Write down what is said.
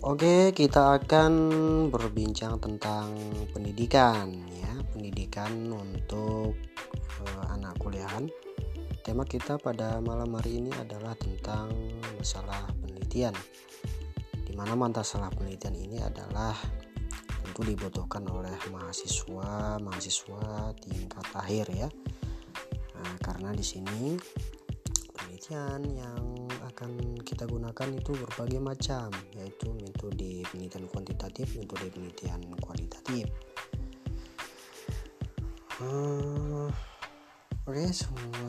Oke, kita akan berbincang tentang pendidikan ya, pendidikan untuk uh, anak kuliahan. Tema kita pada malam hari ini adalah tentang masalah penelitian. Di mana masalah penelitian ini adalah tentu dibutuhkan oleh mahasiswa, mahasiswa tingkat akhir ya. Nah, karena di sini penelitian yang akan kita gunakan itu berbagai macam yaitu metode penelitian kuantitatif metode penelitian kualitatif. Hmm, oke okay, semua